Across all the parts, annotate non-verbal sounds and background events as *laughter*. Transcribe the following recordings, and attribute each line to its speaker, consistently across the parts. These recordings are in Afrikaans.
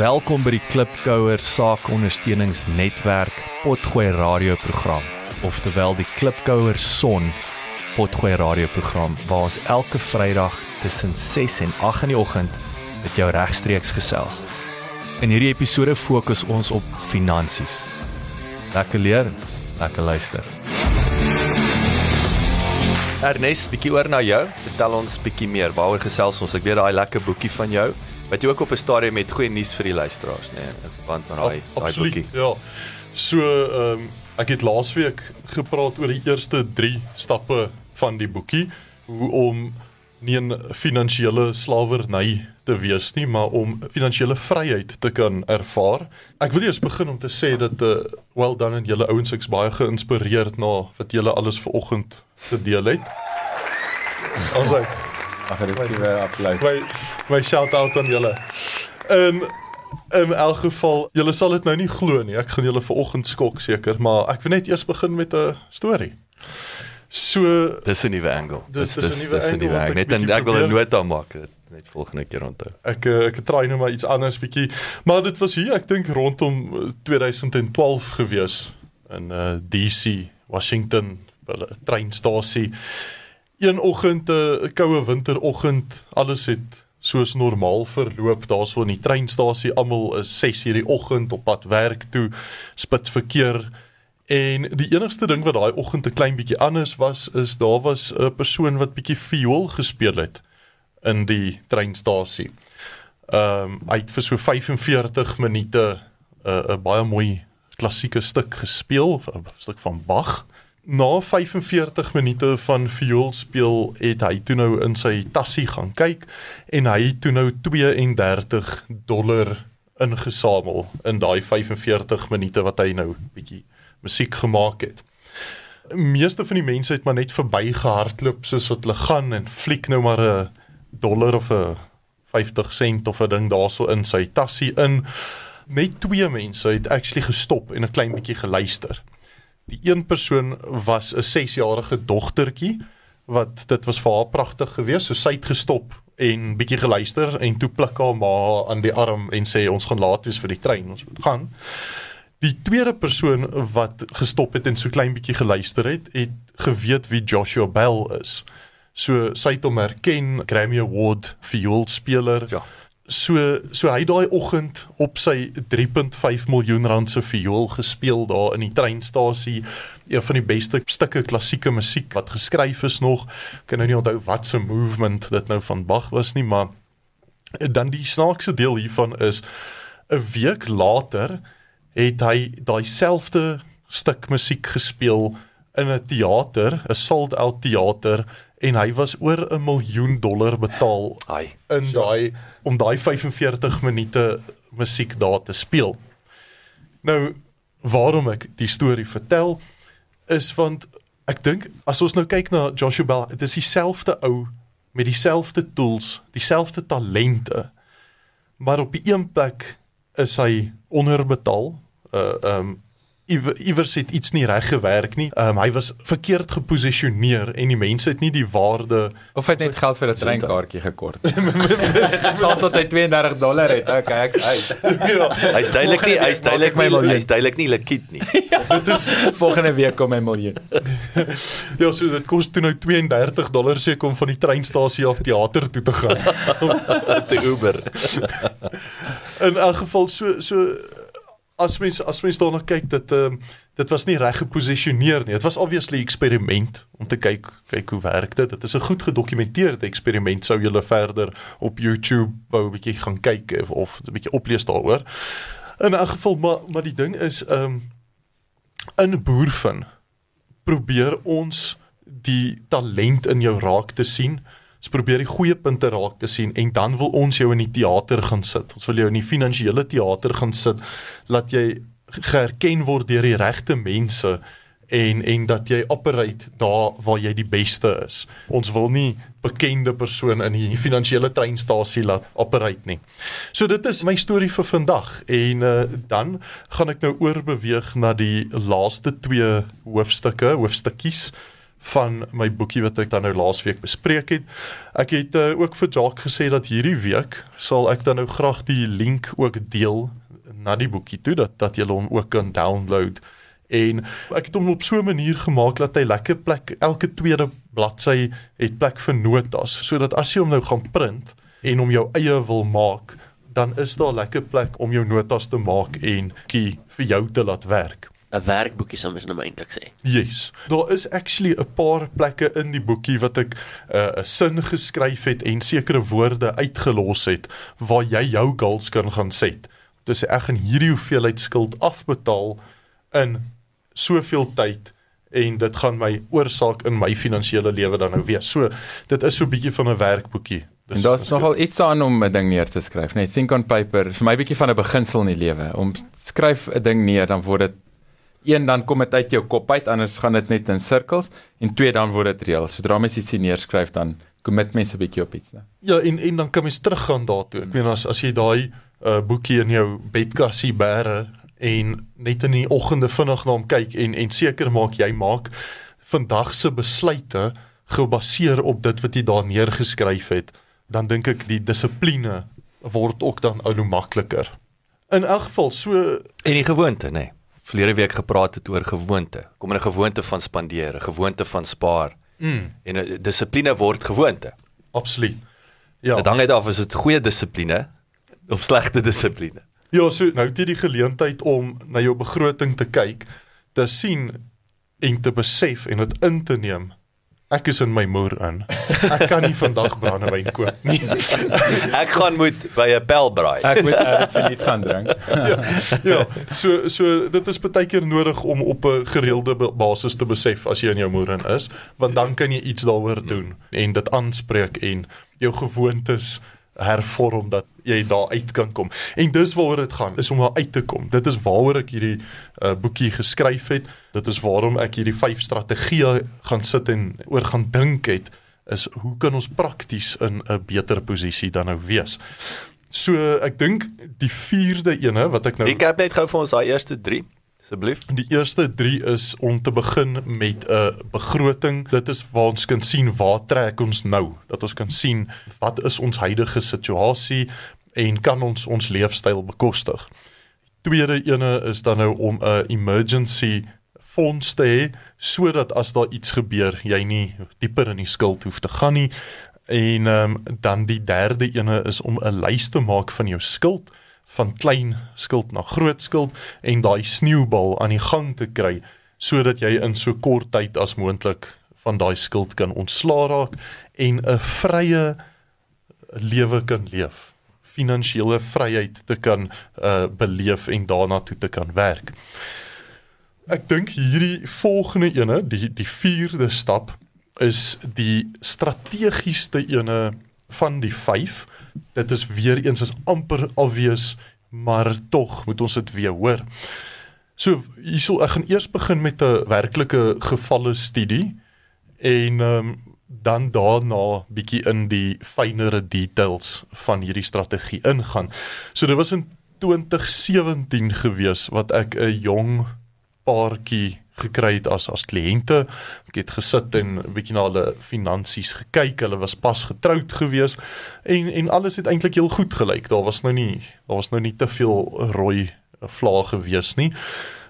Speaker 1: Welkom by die Klipkouer Saakondersteuningsnetwerk Potgooi radioprogram, oftewel die Klipkouer Son Potgooi radioprogram waar ons elke Vrydag tussen 6 en 8 in die oggend met jou regstreeks gesels. In hierdie episode fokus ons op finansies. Lekker leer, lekker luister. Ernest, bietjie oor na jou. Vertel ons bietjie meer. Waaroor gesels ons? Ek weet daai lekker boekie van jou. Wat jy ook op 'n stadium met goeie nuus vir die luisteraars, nê, nee, in verband met daai daai boekie.
Speaker 2: Ja. So, ehm um, ek het laasweek gepraat oor die eerste 3 stappe van die boekie, hoe om nie 'n finansiële slawerny te wees nie, maar om finansiële vryheid te kan ervaar. Ek wil eers begin om te sê dat uh, well done en julle ouens ek's baie geïnspireerd na wat julle alles vanoggend gedeel het. Ons hy.
Speaker 3: Ag, dit is weer applaus.
Speaker 2: My my shout out aan julle. In in elk geval, julle sal dit nou nie glo nie. Ek gaan julle vanoggend skok seker, maar ek wil net eers begin met 'n storie. So
Speaker 1: Dis 'n nuwe angle.
Speaker 2: Dis- dis 'n nuwe angle ek.
Speaker 1: Net en ek wil 'n nota maak dit net volgende keer onthou.
Speaker 2: ek eh, ek try nou maar iets anders bietjie. Maar dit was hier, ek dink rondom eh, 2012 gewees in uh DC, Washington, by 'n treinstasie. Een oggend, 'n uh, koue winteroggend, alles het soos normaal verloop daarso in die treinstasie. Almal is 6:00 die oggend op pad werk toe, spits verkeer. En die enigste ding wat daai oggend 'n klein bietjie anders was, is daar was 'n persoon wat bietjie viool gespeel het in die treinstasie. Ehm um, hy het vir so 45 minute 'n uh, baie mooi klassieke stuk gespeel, 'n stuk van Bach. Na 45 minute van viool speel het hy toe nou in sy tassie gaan kyk en hy het toe nou 32 dollar ingesamel in daai 45 minute wat hy nou bietjie musiek gemaak het. Meeste van die mense het maar net verbygehardloop soos wat hulle gaan en fliek nou maar 'n dollar of 'n 50 sent of 'n ding daarso in sy tassie in. Net twee mense het actually gestop en 'n klein bietjie geluister. Die een persoon was 'n 6-jarige dogtertjie wat dit was vir haar pragtig geweest, so sy het gestop en bietjie geluister en toe pluk haar ma aan die arm en sê ons gaan laat wees vir die trein, ons moet gaan. Die tweede persoon wat gestop het en so klein bietjie geluister het, het geweet wie Joshua Bell is. So sy het hom herken, Grammy Award vioolspeler.
Speaker 1: Ja.
Speaker 2: So so hy daai oggend op sy 3.5 miljoen rand se viool gespeel daar in die treinstasie. Een van die beste stukke klassieke musiek wat geskryf is nog. Ek kan nou nie onthou wat se movement dit nou van Bach was nie, maar dan die snaakse deel hiervan is 'n week later het hy daai selfde stuk musiek gespeel in 'n teater, 'n sold out teater en hy was oor 'n miljoen dollar betaal
Speaker 1: Ai.
Speaker 2: in daai om daai 45 minute musiek daar te speel. Nou waarom ek die storie vertel is want ek dink as ons nou kyk na Joshua Bell, dit is dieselfde ou met dieselfde tools, dieselfde talente. Maar op die een plek is hy onderbetaal. Uh um iewers het iets nie reg gewerk nie. Um hy was verkeerd geposisioneer en die mense het nie die waarde
Speaker 3: Of hy het net geld vir 'n treinkaartjie gekort. *laughs* Staan tot hy 32 dollar het. Okay, ek's uit. *laughs*
Speaker 2: ja,
Speaker 1: Hy's duidelik nie, hy's duidelik
Speaker 3: my miljoen.
Speaker 1: hy's duidelik nie liquid nie. *laughs*
Speaker 2: dit is
Speaker 3: Volgende week kom my miljoen.
Speaker 2: Ja, so dit kos toe nou 32 dollar seker om van die treinstasie af teater toe te gaan.
Speaker 1: Te Uber.
Speaker 2: In elk geval so so as mens as mens daarna kyk dit ehm dit was nie reg geposisioneer nie. Dit was obviously eksperiment om te kyk kyk hoe werk dit. Dit is 'n goed gedokumenteerde eksperiment. Sou julle verder op YouTube wou 'n bietjie gaan kyk of, 'n bietjie oplees daaroor. In elk geval maar maar die ding is ehm in boervin probeer ons die talent in jou raak te sien. Ons probeer die goeie punte raak te sien en dan wil ons jou in die teater gaan sit. Ons wil jou in die finansiële teater gaan sit laat jy geherken word deur die regte mense en en dat jy operate daar waar jy die beste is. Ons wil nie bekende persoon in die finansiële treinstasie laat operate nie. So dit is my storie vir vandag en uh, dan gaan ek nou oorbeweeg na die laaste twee hoofstukke, hoofstukkies van my boekie wat ek dan nou laasweek bespreek het. Ek het uh, ook vir Jacques gesê dat hierdie week sal ek dan nou graag die link ook deel na die boekie toe dat dat jy hom ook kan download. En ek het hom op so 'n manier gemaak dat hy lekker plek elke tweede bladsy het plek vir notas sodat as jy hom nou gaan print en hom jou eie wil maak, dan is daar lekker plek om jou notas te maak en kie vir jou te laat werk.
Speaker 4: 'n werkboekie sou mens nou eintlik sê.
Speaker 2: Yes. Daar is actually 'n paar plekke in die boekie wat ek uh, 'n uh, sin geskryf het en sekere woorde uitgelos het waar jy jou goals kan gaan set. Dis ek gaan hierdie hoeveelheid skuld afbetaal in soveel tyd en dit gaan my oorsaak in my finansiële lewe dan nou wees. So dit is so 'n bietjie van 'n werkboekie.
Speaker 3: Dis en daar's nogal iets daarin om 'n ding neer te skryf, nee, think on paper. Vir my bietjie van 'n beginsel in die lewe. Om skryf 'n ding neer, dan word dit een dan kom dit uit jou kop uit, anders gaan dit net in sirkels en twee dan word dit reël. Sodra mens iets neerskryf dan commit mense 'n bietjie op iets, né?
Speaker 2: Ja, en en dan kan mens teruggaan daartoe. Ek meen as as jy daai uh, boekie in jou bedkassie bære en net in die oggende vinnig na hom kyk en en seker maak jy maak vandag se besluite gebaseer op dit wat jy daar neergeskryf het dan dink ek die dissipline word ook dan ou makliker. In elk geval so
Speaker 1: en die gewoonte nê. Nee. Verlede week gepraat het oor gewoonte. Kom 'n gewoonte van spandeer, 'n gewoonte van spaar. Mm. En 'n dissipline word gewoonte.
Speaker 2: Absoluut. Ja.
Speaker 1: Dit hang net af is dit goeie dissipline of slegte dissipline.
Speaker 2: Ja, so nou het jy die geleentheid om na jou begroting te kyk, te sien en te besef en dit in te neem Ek is in my moer in. Ek kan nie vandag brandewyn koop nie.
Speaker 1: ek gaan moet by 'n bel braai.
Speaker 3: Ek moet dit gaan drink.
Speaker 2: ja, ja, so so dit is baie keer nodig om op 'n gereelde basis te besef as jy in jou moer in is, want dan kan jy iets daaroor doen en dit aanspreek en jou gewoontes hervorm dat jy daar uit kan kom. En dis waaroor dit gaan, is om daar uit te kom. Dit is waaroor ek hierdie uh, boekie geskryf het. Dit is waarom ek hierdie vyf strategieë gaan sit en oor gaan dink het is hoe kan ons prakties in 'n beter posisie dan nou wees. So ek dink die vierde ene wat ek nou
Speaker 1: Ek het net gou vir ons daai eerste 3 asseblief.
Speaker 2: Die eerste 3 is om te begin met 'n begroting. Dit is waar ons kan sien waar trek ons nou. Dat ons kan sien wat is ons huidige situasie en kan ons ons leefstyl bekostig. Tweede ene is dan nou om 'n emergency fonds te hê sodat as daar iets gebeur, jy nie dieper in die skuld hoef te gaan nie. En um, dan die derde ene is om 'n lys te maak van jou skuld van klein skuld na groot skuld en daai sneeubal aan die gang te kry sodat jy in so kort tyd as moontlik van daai skuld kan ontslaa raak en 'n vrye lewe kan leef finansiële vryheid te kan uh beleef en daarna toe te kan werk. Ek dink hierdie volgende ene, die die vierde stap is die strategiesste ene van die 5 dit is weer eens is amper obvious, maar tog moet ons dit weer hoor. So hierso ek gaan eers begin met 'n werklike gevalle studie en ehm um, dan daarna bietjie in die fynere details van hierdie strategie ingaan. So dit was in 2017 gewees wat ek 'n jong paartjie gekry het as as kliënte. Ek het gesit en 'n bietjie na hulle finansies gekyk. Hulle was pas getroud gewees en en alles het eintlik heel goed gelyk. Daar was nou nie daar was nou nie te veel rooi vlae gewees nie.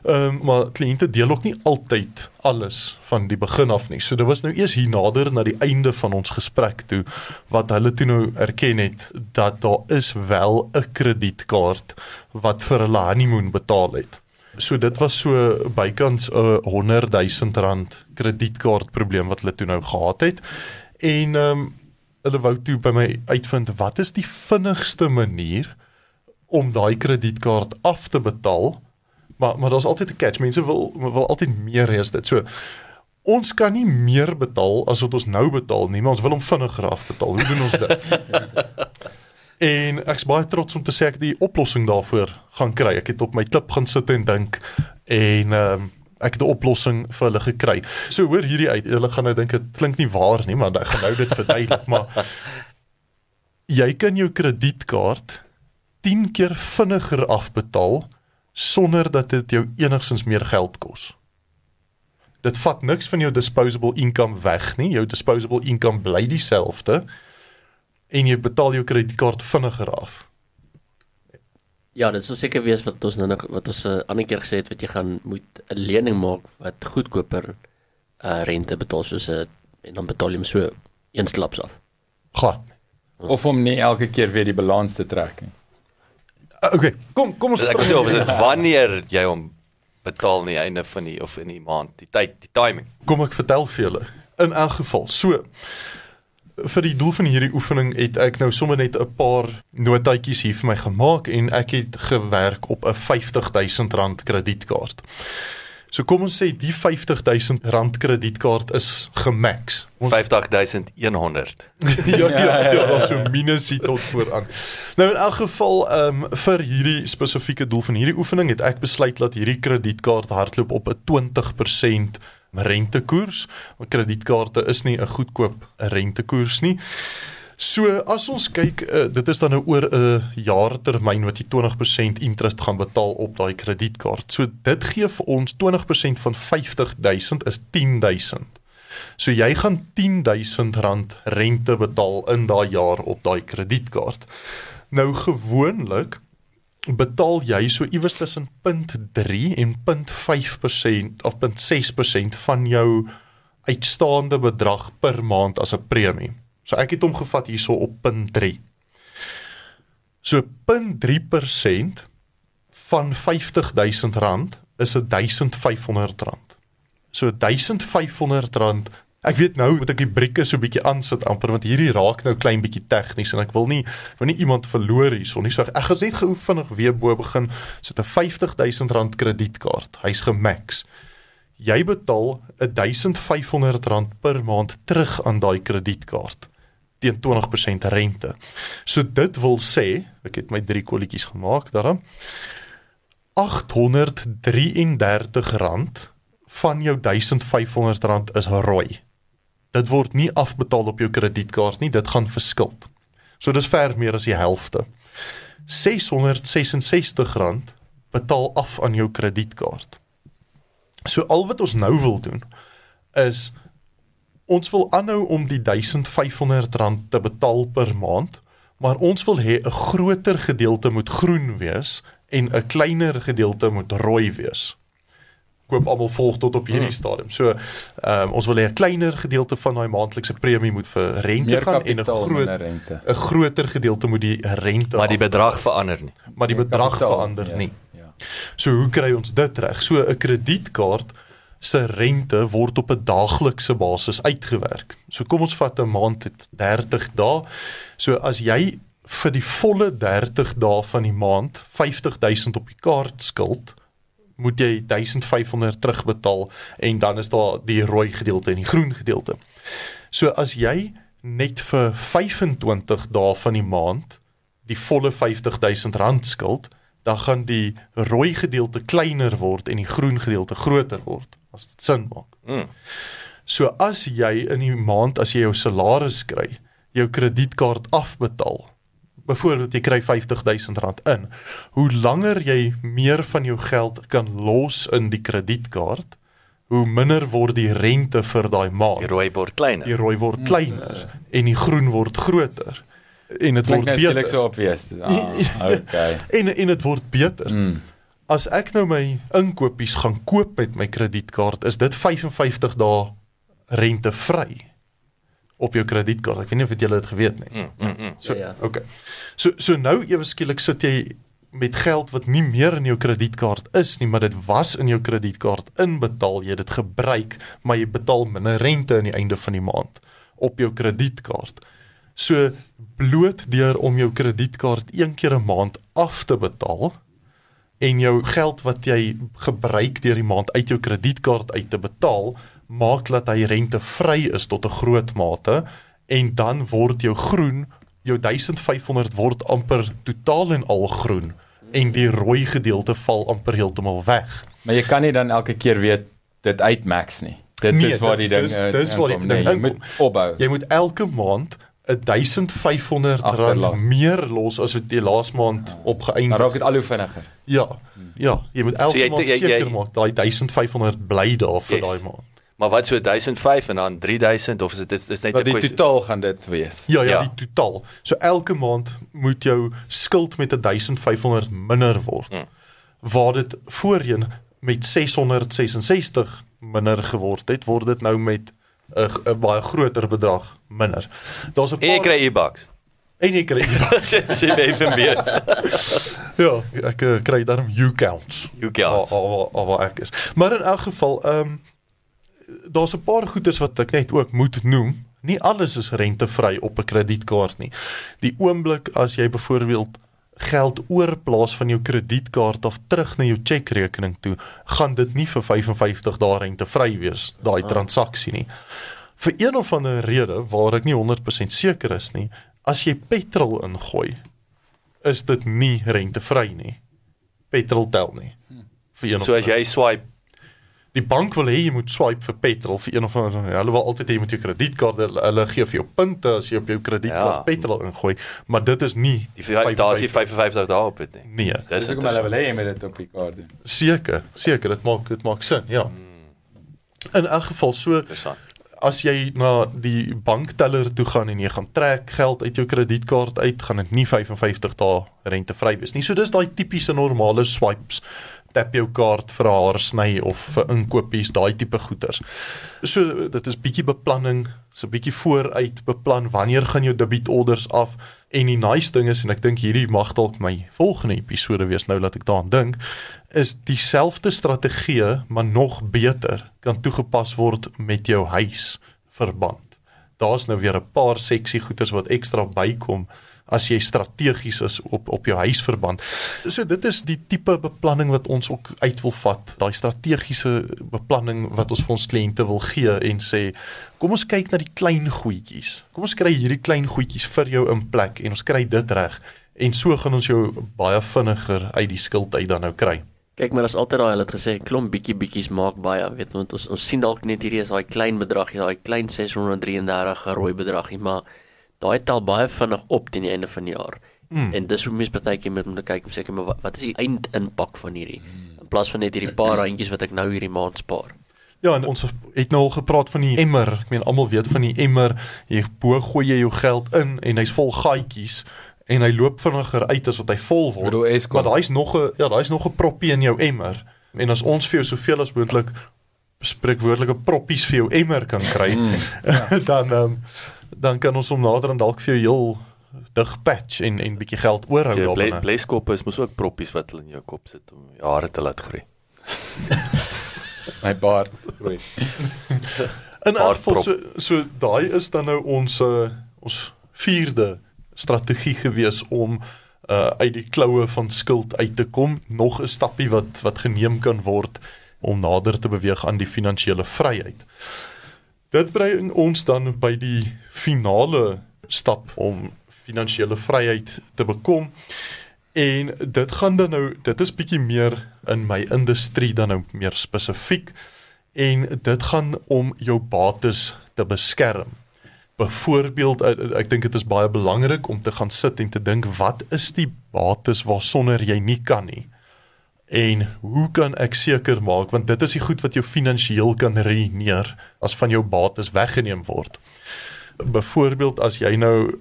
Speaker 2: Ehm um, maar kliënte deel ook nie altyd alles van die begin af nie. So dit was nou eers hier nader na die einde van ons gesprek toe wat hulle toe nou erken het dat daar is wel 'n kredietkaart wat vir hulle honeymoon betaal het. So dit was so bykans 'n 100 000 rand kredietkaart probleem wat hulle toe nou gehad het. En ehm um, hulle wou toe by my uitvind wat is die vinnigste manier om daai kredietkaart af te betaal? Maar maar daar's altyd 'n catch. Mense wil wil altyd meer hê as dit. So ons kan nie meer betaal as wat ons nou betaal nie, maar ons wil hom vinniger afbetaal. Hoe doen ons dit? *laughs* En ek's baie trots om te sê ek die oplossing daarvoor gaan kry. Ek het op my klip gaan sit en dink en ehm um, ek het 'n oplossing vir hulle gekry. So hoor hierdie uit. Hulle gaan nou dink dit klink nie waar nie, maar ek gaan nou dit verduidelik, maar *laughs* jy kan jou kredietkaart 10 keer vinniger afbetaal sonder dat dit jou enigsins meer geld kos. Dit vat niks van jou disposable income weg nie. Jou disposable income bly dieselfde en jy betaal jou kredietkaart vinniger af.
Speaker 4: Ja, dit sou seker wees wat ons nou nog wat ons 'n uh, ander keer gesê het wat jy gaan moet 'n lening maak wat goedkoper uh rente betaal soos 'n uh, en dan betaal jy hom so eensklaps af.
Speaker 2: Gat.
Speaker 3: of om nie elke keer weer die balans te trek nie.
Speaker 2: Uh, okay, kom kom ons
Speaker 5: Ek sê of is dit wanneer jy hom betaal nie einde van die of in die maand, die tyd, die timing.
Speaker 2: kom ek vertel vir julle. In elk geval, so vir die doel van hierdie oefening het ek nou sommer net 'n paar notaatjies hier vir my gemaak en ek het gewerk op 'n R50000 kredietkaart. So kom ons sê die R50000 kredietkaart is gemax. Ons
Speaker 5: 50100. *laughs*
Speaker 2: ja ja ja, daar's so minus hier tot vooraan. Nou in elk geval ehm um, vir hierdie spesifieke doel van hierdie oefening het ek besluit dat hierdie kredietkaart hardloop op 'n 20% rentekoers. Want kredietkaarte is nie 'n goedkoop rentekoers nie. So as ons kyk, uh, dit is dan nou oor 'n jaartermyn wat jy 20% interest gaan betaal op daai kredietkaart. So dit gee vir ons 20% van 50000 is 10000. So jy gaan 10000 rand rente betaal in daai jaar op daai kredietkaart. Nou gewoonlik betaal jy so iewers tussen 0.3 en 0.5% of 0.6% van jou uitstaande bedrag per maand as 'n premie. So ek het hom gevat hierso op 0.3. So 0.3% van R50000 is R1500. So R1500 Ek weet nou moet ek die brieke so bietjie aansit amper want hierdie raak nou klein bietjie tegnies en ek wil nie wil nie iemand verloor hierson nie. So ek gaan net gou vinnig weer bo begin. Sit 'n R50000 kredietkaart. Hy's gemax. Jy betaal R1500 per maand terug aan daai kredietkaart teen 20% rente. So dit wil sê, ek het my drie kolletjies gemaak daarom. R833 van jou R1500 is rooi. Dit word nie afbetaal op jou kredietkaart nie, dit gaan verskil. So dis ver meer as die helfte. R666 betaal af aan jou kredietkaart. So al wat ons nou wil doen is ons wil aanhou om die R1500 te betaal per maand, maar ons wil hê 'n groter gedeelte moet groen wees en 'n kleiner gedeelte moet rooi wees. Ek hoop almal volg tot op hierdie stadium. So, ehm um, ons wil hê 'n kleiner gedeelte van daai maandelikse premie moet vir rente
Speaker 3: Meer
Speaker 2: gaan en 'n groot. 'n groter gedeelte moet die rente
Speaker 5: Maar die bedrag verander nie.
Speaker 2: maar die bedrag
Speaker 3: Kapitaal,
Speaker 2: verander
Speaker 3: ja,
Speaker 2: nie.
Speaker 3: Ja.
Speaker 2: So hoe kry ons dit reg? So 'n kredietkaart se rente word op 'n daaglikse basis uitgewerk. So kom ons vat 'n maand het 30 dae. So as jy vir die volle 30 dae van die maand 50000 op die kaart skuld, moet jy 1500 terugbetaal en dan is daar die rooi gedeelte en die groen gedeelte. So as jy net vir 25 dae van die maand die volle 50000 rand skuld, dan gaan die rooi gedeelte kleiner word en die groen gedeelte groter word as dit sin maak.
Speaker 5: Mm.
Speaker 2: So as jy in die maand as jy jou salaris kry, jou kredietkaart afbetaal. Byvoorbeeld jy kry R50000 in. Hoe langer jy meer van jou geld kan los in die kredietkaart, hoe minder word die rente vir daai maand.
Speaker 5: Die rooi word kleiner.
Speaker 2: Die rooi word kleiner en die groen word groter. En dit
Speaker 3: Klink
Speaker 2: word
Speaker 3: nou
Speaker 2: beter.
Speaker 3: so obvious. Ah, *laughs* okay.
Speaker 2: En en dit word beter.
Speaker 3: Mm.
Speaker 2: As ek nou my inkopies gaan koop met my kredietkaart, is dit 55 dae rentevry op jou kredietkaart. Ek weet nie of het julle dit geweet nie.
Speaker 5: Mm, mm, mm.
Speaker 2: So,
Speaker 4: Ja, ja.
Speaker 2: okay. So so nou ewe skielik sit jy met geld wat nie meer in jou kredietkaart is nie, maar dit was in jou kredietkaart inbetaal, jy dit gebruik, maar jy betaal minder rente aan die einde van die maand op jou kredietkaart. So bloot deur om jou kredietkaart een keer 'n maand af te betaal en jou geld wat jy gebruik deur die maand uit jou kredietkaart uit te betaal, maak dat hy rentevry is tot 'n groot mate en dan word jou groen jou 1500 word amper totaal en al groen en die rooi gedeelte val amper heeltemal weg.
Speaker 3: Maar jy kan nie dan elke keer weer dit uitmax nie. Dit
Speaker 2: Nee,
Speaker 3: is waar die ding
Speaker 2: dis-
Speaker 3: eh,
Speaker 2: dis waar die ding
Speaker 3: nee, jy moet opbou.
Speaker 2: Jy moet elke maand 1500
Speaker 3: Agterlaat.
Speaker 2: rand meer los as wat jy laas maand
Speaker 3: Dan
Speaker 2: opgeëindig.
Speaker 3: raak dit al hoe vinniger.
Speaker 2: Ja. Ja, jy moet elke
Speaker 5: So jy-
Speaker 2: maand seker maak daai 1500 bly daar vir
Speaker 5: Yes.
Speaker 2: daai maand.
Speaker 5: Maar wat so 1005 en dan 3000 of is dit is, is net
Speaker 3: Wat
Speaker 5: 'n
Speaker 3: die
Speaker 5: kwessie-
Speaker 3: totaal gaan dit wees.
Speaker 2: Ja, ja,
Speaker 5: Ja.
Speaker 2: die totaal. So elke maand moet jou skuld met 1500 minder word.
Speaker 5: Hmm.
Speaker 2: Waar dit voorheen met 666 minder geword het, word dit nou met 'n baie groter bedrag minder. Daar's 'n paar
Speaker 5: kry e-bucks.
Speaker 2: en jy kry
Speaker 5: Sy baie van mees.
Speaker 2: ja, ek uh, kry daarom you counts.
Speaker 5: You counts.
Speaker 2: Waar- waar- waar- waar ek is. Maar in elk geval, ehm um, daar's 'n paar goeders wat ek net ook moet noem. Nie alles is rentevry op 'n kredietkaart nie. Die oomblik as jy byvoorbeeld geld oorplaas van jou kredietkaart af terug na jou chequerekening toe, gaan dit nie vir 55 dae rentevry wees, daai transaksie nie. Vir een of ander rede waar ek nie 100% seker is nie, as jy petrol ingooi, is dit nie rentevry nie. Petrol tel nie. Vir een
Speaker 5: So as jy swipe
Speaker 2: die bank wil hê jy moet swipe vir petrol vir een of ander hulle wil altyd hê jy moet jou kredietkaart hulle, gee vir jou punte as jy op jou kredietkaart
Speaker 5: Ja.
Speaker 2: petrol ingooi, maar dit is nie
Speaker 5: die daar is die 55 dae op dit nie.
Speaker 2: Nee,
Speaker 5: Dis
Speaker 3: hoekom hulle wil hê jy moet dit op die kaart doen.
Speaker 2: seker, seker dit maak dit maak sin, ja. In elk geval so as jy na die bankteller toe gaan en jy gaan trek geld uit jou kredietkaart uit, gaan dit nie 55 dae rentevry wees nie. So dis daai tipiese normale swipes tap jou kaart vir 'n haarsny of vir inkopies, daai tipe goeders. So dit is bietjie beplanning, so bietjie vooruit beplan wanneer gaan jou debietorders af en die nice ding is en ek dink hierdie mag dalk my volgende episode wees nou dat ek daaraan dink is dieselfde strategie maar nog beter kan toegepas word met jou huis verband. Daar's nou weer 'n paar seksie goeders wat ekstra bykom as jy strategies is op op jou huisverband. So dit is die tipe beplanning wat ons ook uit wil vat, daai strategiese beplanning wat ons vir ons kliënte wil gee en sê kom ons kyk na die klein goedjies. Kom ons kry hierdie klein goedjies vir jou in plek en ons kry dit reg en so gaan ons jou baie vinniger uit die skuld uit dan nou kry.
Speaker 4: Kyk maar as altyd daai hulle het gesê klomp bietjie bietjies maak baie, weet want ons ons sien dalk net hierdie is daai klein bedragie, daai klein 633 rooi bedragie, maar daai tel baie vinnig op teen die einde van die jaar.
Speaker 2: Mm.
Speaker 4: En dis hoe mense partykeer moet te kyk om seker maar wat, wat is die eindimpak van hierdie in plaas van net hierdie paar randjies wat ek nou hierdie maand spaar.
Speaker 2: Ja, en ons het nou al gepraat van die emmer. Ek meen almal weet van die emmer. Jy bo gooi jy jou geld in en hy's vol gaatjies en hy loop vinniger uit as wat hy vol word. Maar daai's nog 'n ja, daai's nog 'n proppie in jou emmer. En as ons vir jou soveel as moontlik spreekwoordelike proppies vir jou emmer kan kry,
Speaker 3: Mm. *laughs*
Speaker 2: dan um, dan kan ons hom nader en dalk vir jou heel dig patch en en bietjie geld oorhou
Speaker 5: Jy ble,
Speaker 2: daarin.
Speaker 5: bleskoppe is mos ook proppies wat hulle in jou kop sit om hare te laat groei. *laughs*
Speaker 3: My baard groei. *laughs*
Speaker 2: In geval
Speaker 5: Baardprop.
Speaker 2: so so daai is dan nou ons uh, ons vierde strategie gewees om uh uit die kloue van skuld uit te kom. Nog 'n stappie wat wat geneem kan word om nader te beweeg aan die finansiële vryheid. Dit bring ons dan by die finale stap om finansiële vryheid te bekom. En dit gaan dan nou dit is bietjie meer in my industrie dan nou meer spesifiek en dit gaan om jou bates te beskerm. Byvoorbeeld ek, ek dink dit is baie belangrik om te gaan sit en te dink wat is die bates waarsonder jy nie kan nie. En hoe kan ek seker maak want dit is die goed wat jou finansiëel kan ruïneer as van jou bates weggeneem word. Byvoorbeeld as jy nou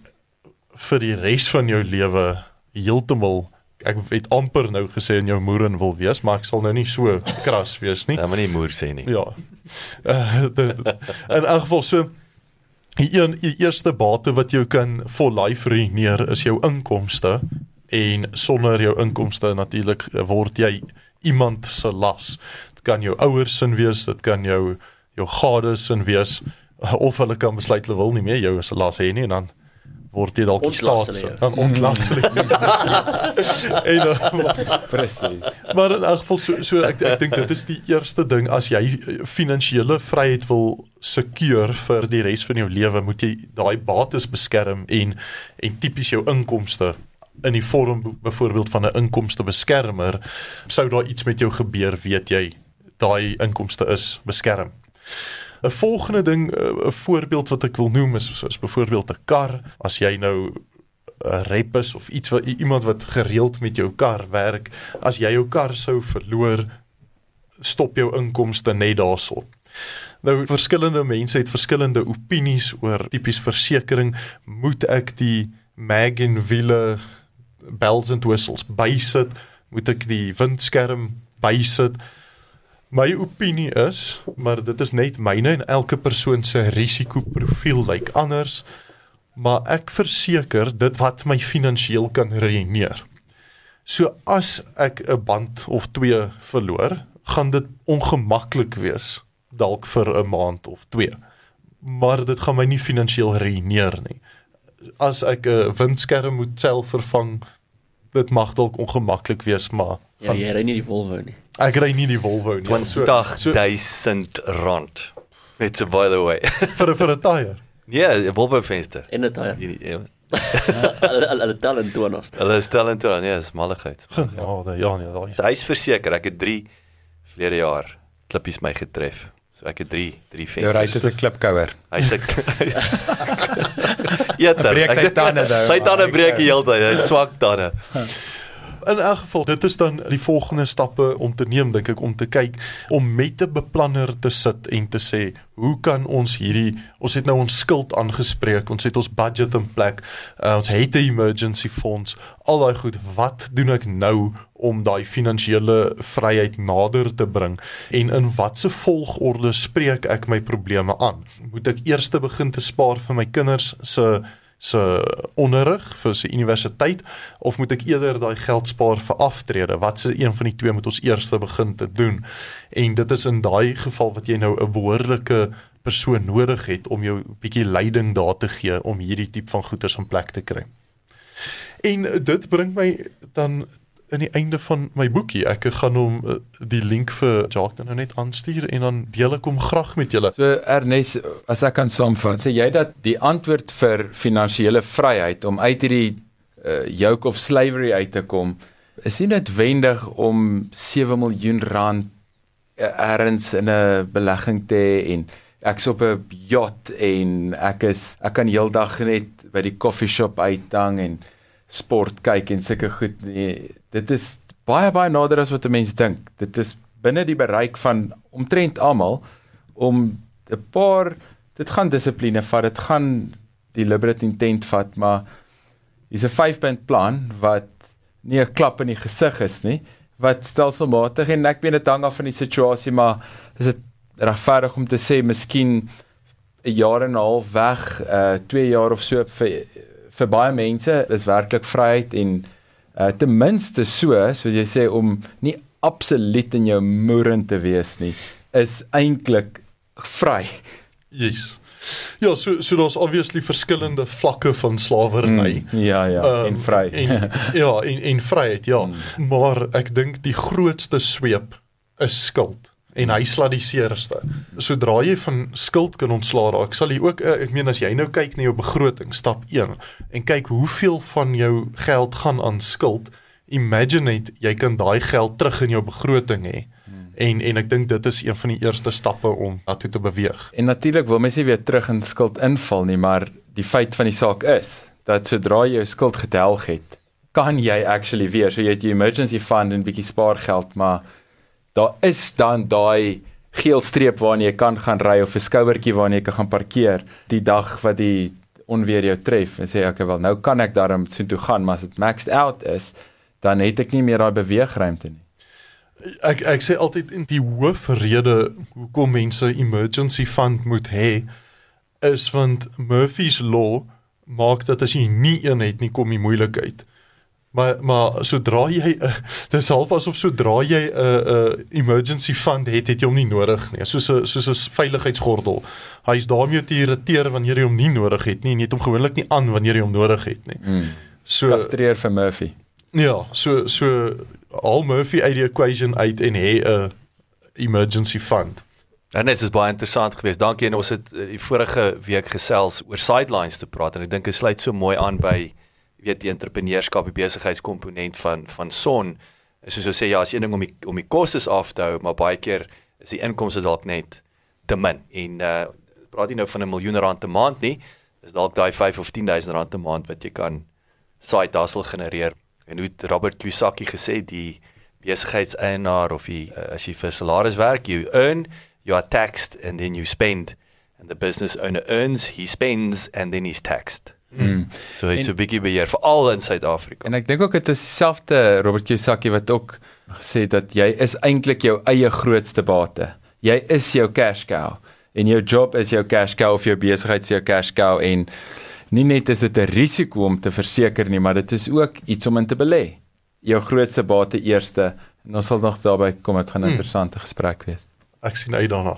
Speaker 2: vir die res van jou lewe heeltemal ek het amper nou gesê in jou moeren wil wees, maar ek sal nou nie so kras wees nie.
Speaker 5: Ja, maar nie moer sê nie.
Speaker 2: Ja. Uh, de, *laughs* in elk geval so die een die eerste bate wat jou kan for life ruïneer is jou inkomste en sonder jou inkomste natuurlik word jy iemand se las. Dit kan jou ouers sin wees, dit kan jou jou gades sin wees of hulle kan besluit hulle wil nie meer jou as 'n las hê nie en dan word jy dalk die
Speaker 4: Ontlas
Speaker 2: staat
Speaker 4: hulle jou.
Speaker 2: dan ontlas hulle. *laughs* en uh,
Speaker 3: Presies.
Speaker 2: Maar in elk geval so so ek ek dink dit is die eerste ding as jy finansiële vryheid wil secure vir die res van jou lewe, moet jy daai bates beskerm en en tipies jou inkomste in die vorm byvoorbeeld van 'n inkomstebeskermer sou daar iets met jou gebeur, weet jy, daai inkomste is beskerm. 'n Volgende ding, eh, 'n voorbeeld wat ek wil noem is is byvoorbeeld 'n kar. As jy nou 'n rep is of iets wat iemand wat gereeld met jou kar werk, as jy jou kar sou verloor, stop jou inkomste net daarso. Nou verskillende mense het verskillende opinies oor tipies versekerings. Moet ek die mag en wiele bells and whistles bysit? Moet ek die windskerm bysit? My opinie is, maar dit is net myne en elke persoon se risikoprofiel lyk like anders, maar ek verseker dit wat my finansiëel kan ruïneer. So as ek 'n band of twee verloor, gaan dit ongemaklik wees dalk vir 'n maand of twee. Maar dit gaan my nie finansiëel ruïneer nie. As ek 'n windskerm moet self vervang, dit mag dalk ongemaklik wees, maar
Speaker 4: Ja, jy ry nie die Volvo nie.
Speaker 2: ek ry nie die Volvo nie.
Speaker 5: 20000 rand. Net so by the way. *laughs*
Speaker 2: vir vir 'n tyre.
Speaker 5: Ja, 'n Volvo venster.
Speaker 4: En 'n tyre.
Speaker 5: Die- die-
Speaker 4: Hulle hulle tel in toners.
Speaker 5: Hulle stel in toe, nee, dis malligheid.
Speaker 2: Ja, da- ja, nee, daai.
Speaker 5: Is verseker, ek het 3 verlede jaar klippies my getref. So ek het 3 3
Speaker 3: Jou ry
Speaker 5: vensters.
Speaker 3: is 'n klipkouer.
Speaker 5: Hy's 'n *laughs* *laughs* *laughs* Eter.
Speaker 3: breek sy tande nou.
Speaker 5: Sy tande breek
Speaker 3: ek-
Speaker 5: die hele tyd. Hy swak tande.
Speaker 2: In elk geval, dit is dan die volgende stappe om te neem dink ek om te kyk om met 'n beplanner te sit en te sê, hoe kan ons hierdie ons het nou ons skuld aangespreek, ons het ons budget in plek, uh, ons het 'n emergency fonds, al daai goed, wat doen ek nou om daai finansiële vryheid nader te bring en in watter volgorde spreek ek my probleme aan? Moet ek eers begin te spaar vir my kinders se se onderrig vir sy universiteit of moet ek eerder daai geld spaar vir aftrede? Wat se een van die twee moet ons eers begin te doen? En dit is in daai geval wat jy nou 'n behoorlike persoon nodig het om jou bietjie leiding daar te gee om hierdie tipe van goederes in plek te kry. En dit bring my dan in die einde van my boekie. Ek gaan hom eh, die link vir Jacques dan nou net aanstuur en dan deel ek hom graag met julle.
Speaker 3: So Ernest, as ek kan saamvat, sê jy dat die antwoord vir finansiële vryheid om uit hierdie uh, yoke of slavery uit te kom is nie noodwendig om 7 miljoen rand uh, ergens in 'n belegging te hê en ek's op 'n yacht en ek is ek kan heeldag net by die koffie shop uithang en sport kyk en sulke goed nee dit is baie baie nader as wat 'n mens dink. Dit is binne die bereik van omtrent almal om 'n paar dit gaan dissipline vat dit gaan deliberate intent vat maar dis 'n 5-punt plan wat nie 'n klap in die gesig is nie wat stelselmatig en ek weet dit hang af van die situasie maar is dit regverdig om te sê miskien 'n jaar en 'n half weg uh 2 jaar of so vir vir baie mense is werklik vryheid en uh ten minste so soos jy sê om nie absoluut in jou moerin te wees nie is eintlik vry.
Speaker 2: Yes. Ja, so so daar's obviously verskillende vlakke van slawerny.
Speaker 3: Mm, ja ja,
Speaker 2: Ehm,
Speaker 3: en vry.
Speaker 2: En, ja, en en vryheid, ja. Mm. Maar ek dink die grootste sweep is skuld en hy sla die seerste. Sodra jy van skuld kan ontslaa raak, sal jy ook eh, ek meen as jy nou kyk na jou begroting stap 1 en kyk hoeveel van jou geld gaan aan skuld, imagine net jy kan daai geld terug in jou begroting hê. En en ek dink dit is een van die eerste stappe om daartoe te beweeg.
Speaker 3: En natuurlik wil mens nie weer terug in skuld inval nie, maar die feit van die saak is dat sodra jy jou skuld gedelg het, kan jy actually weer, so jy het jou emergency fund en bietjie spaargeld, maar daar is dan daai geel streep waarna jy kan gaan ry of 'n skouertjie waarna jy kan gaan parkeer die dag wat die onweer jou tref en sê okay wel nou kan ek daarom soontoe gaan maar as dit maxed out is dan het ek nie meer daai beweegruimte nie.
Speaker 2: Ek ek sê altyd in die hoofrede hoekom mense emergency fund moet hê is want Murphy's law maak dat as jy nie een het nie kom die moeilikheid. Maar maar sodra jy uh, *laughs* dis half asof sodra jy 'n uh, 'n uh, emergency fund het, het jy hom nie nodig nie. Soos 'n soos 'n veiligheidsgordel. Hy's daarmee te irriteer wanneer jy hom nie nodig het nie en jy het hom gewoonlik nie aan wanneer jy hom nodig het nie.
Speaker 3: Mm.
Speaker 2: So
Speaker 3: Kastreer vir Murphy.
Speaker 2: Ja, so so al Murphy uit die equation uit en hê 'n emergency fund.
Speaker 5: En dit is baie interessant geweest. Dankie en ons het uh, die vorige week gesels oor sidelines te praat en ek dink dit sluit so mooi aan by weet die entrepreneurskap, die besigheidskomponent van van Son. Soos ons sê ja, as een ding om die om die kostes af te hou, maar baie keer is die inkomste dalk net te min. En uh praat jy nou van 'n miljoen rand 'n maand nie, is dalk daai 5 of 10000 rand 'n maand wat jy kan side hustle genereer. En hoe Robert Kiyosaki gesê die besigheidseienaar of die uh, as jy vir salaris werk, you earn you are taxed and then you spend and the business owner earns, he spends and then he's taxed.
Speaker 3: Mm.
Speaker 5: So it's
Speaker 3: En-
Speaker 5: 'n bietjie beheer veral in Suid-Afrika.
Speaker 3: En ek dink ook dit is dieselfde Robert Kiyosaki wat ook gesê het dat jy is eintlik jou eie grootste bate. Jy is jou cash cow en jou job is jou cash cow of jou besigheid is jou cash cow en nie net is dit 'n risiko om te verseker nie, maar dit is ook iets om in te belê. Jou grootste bate eerste en ons sal nog daarby kom, dit gaan 'n interessante gesprek wees.
Speaker 2: Ek sien uit daarna.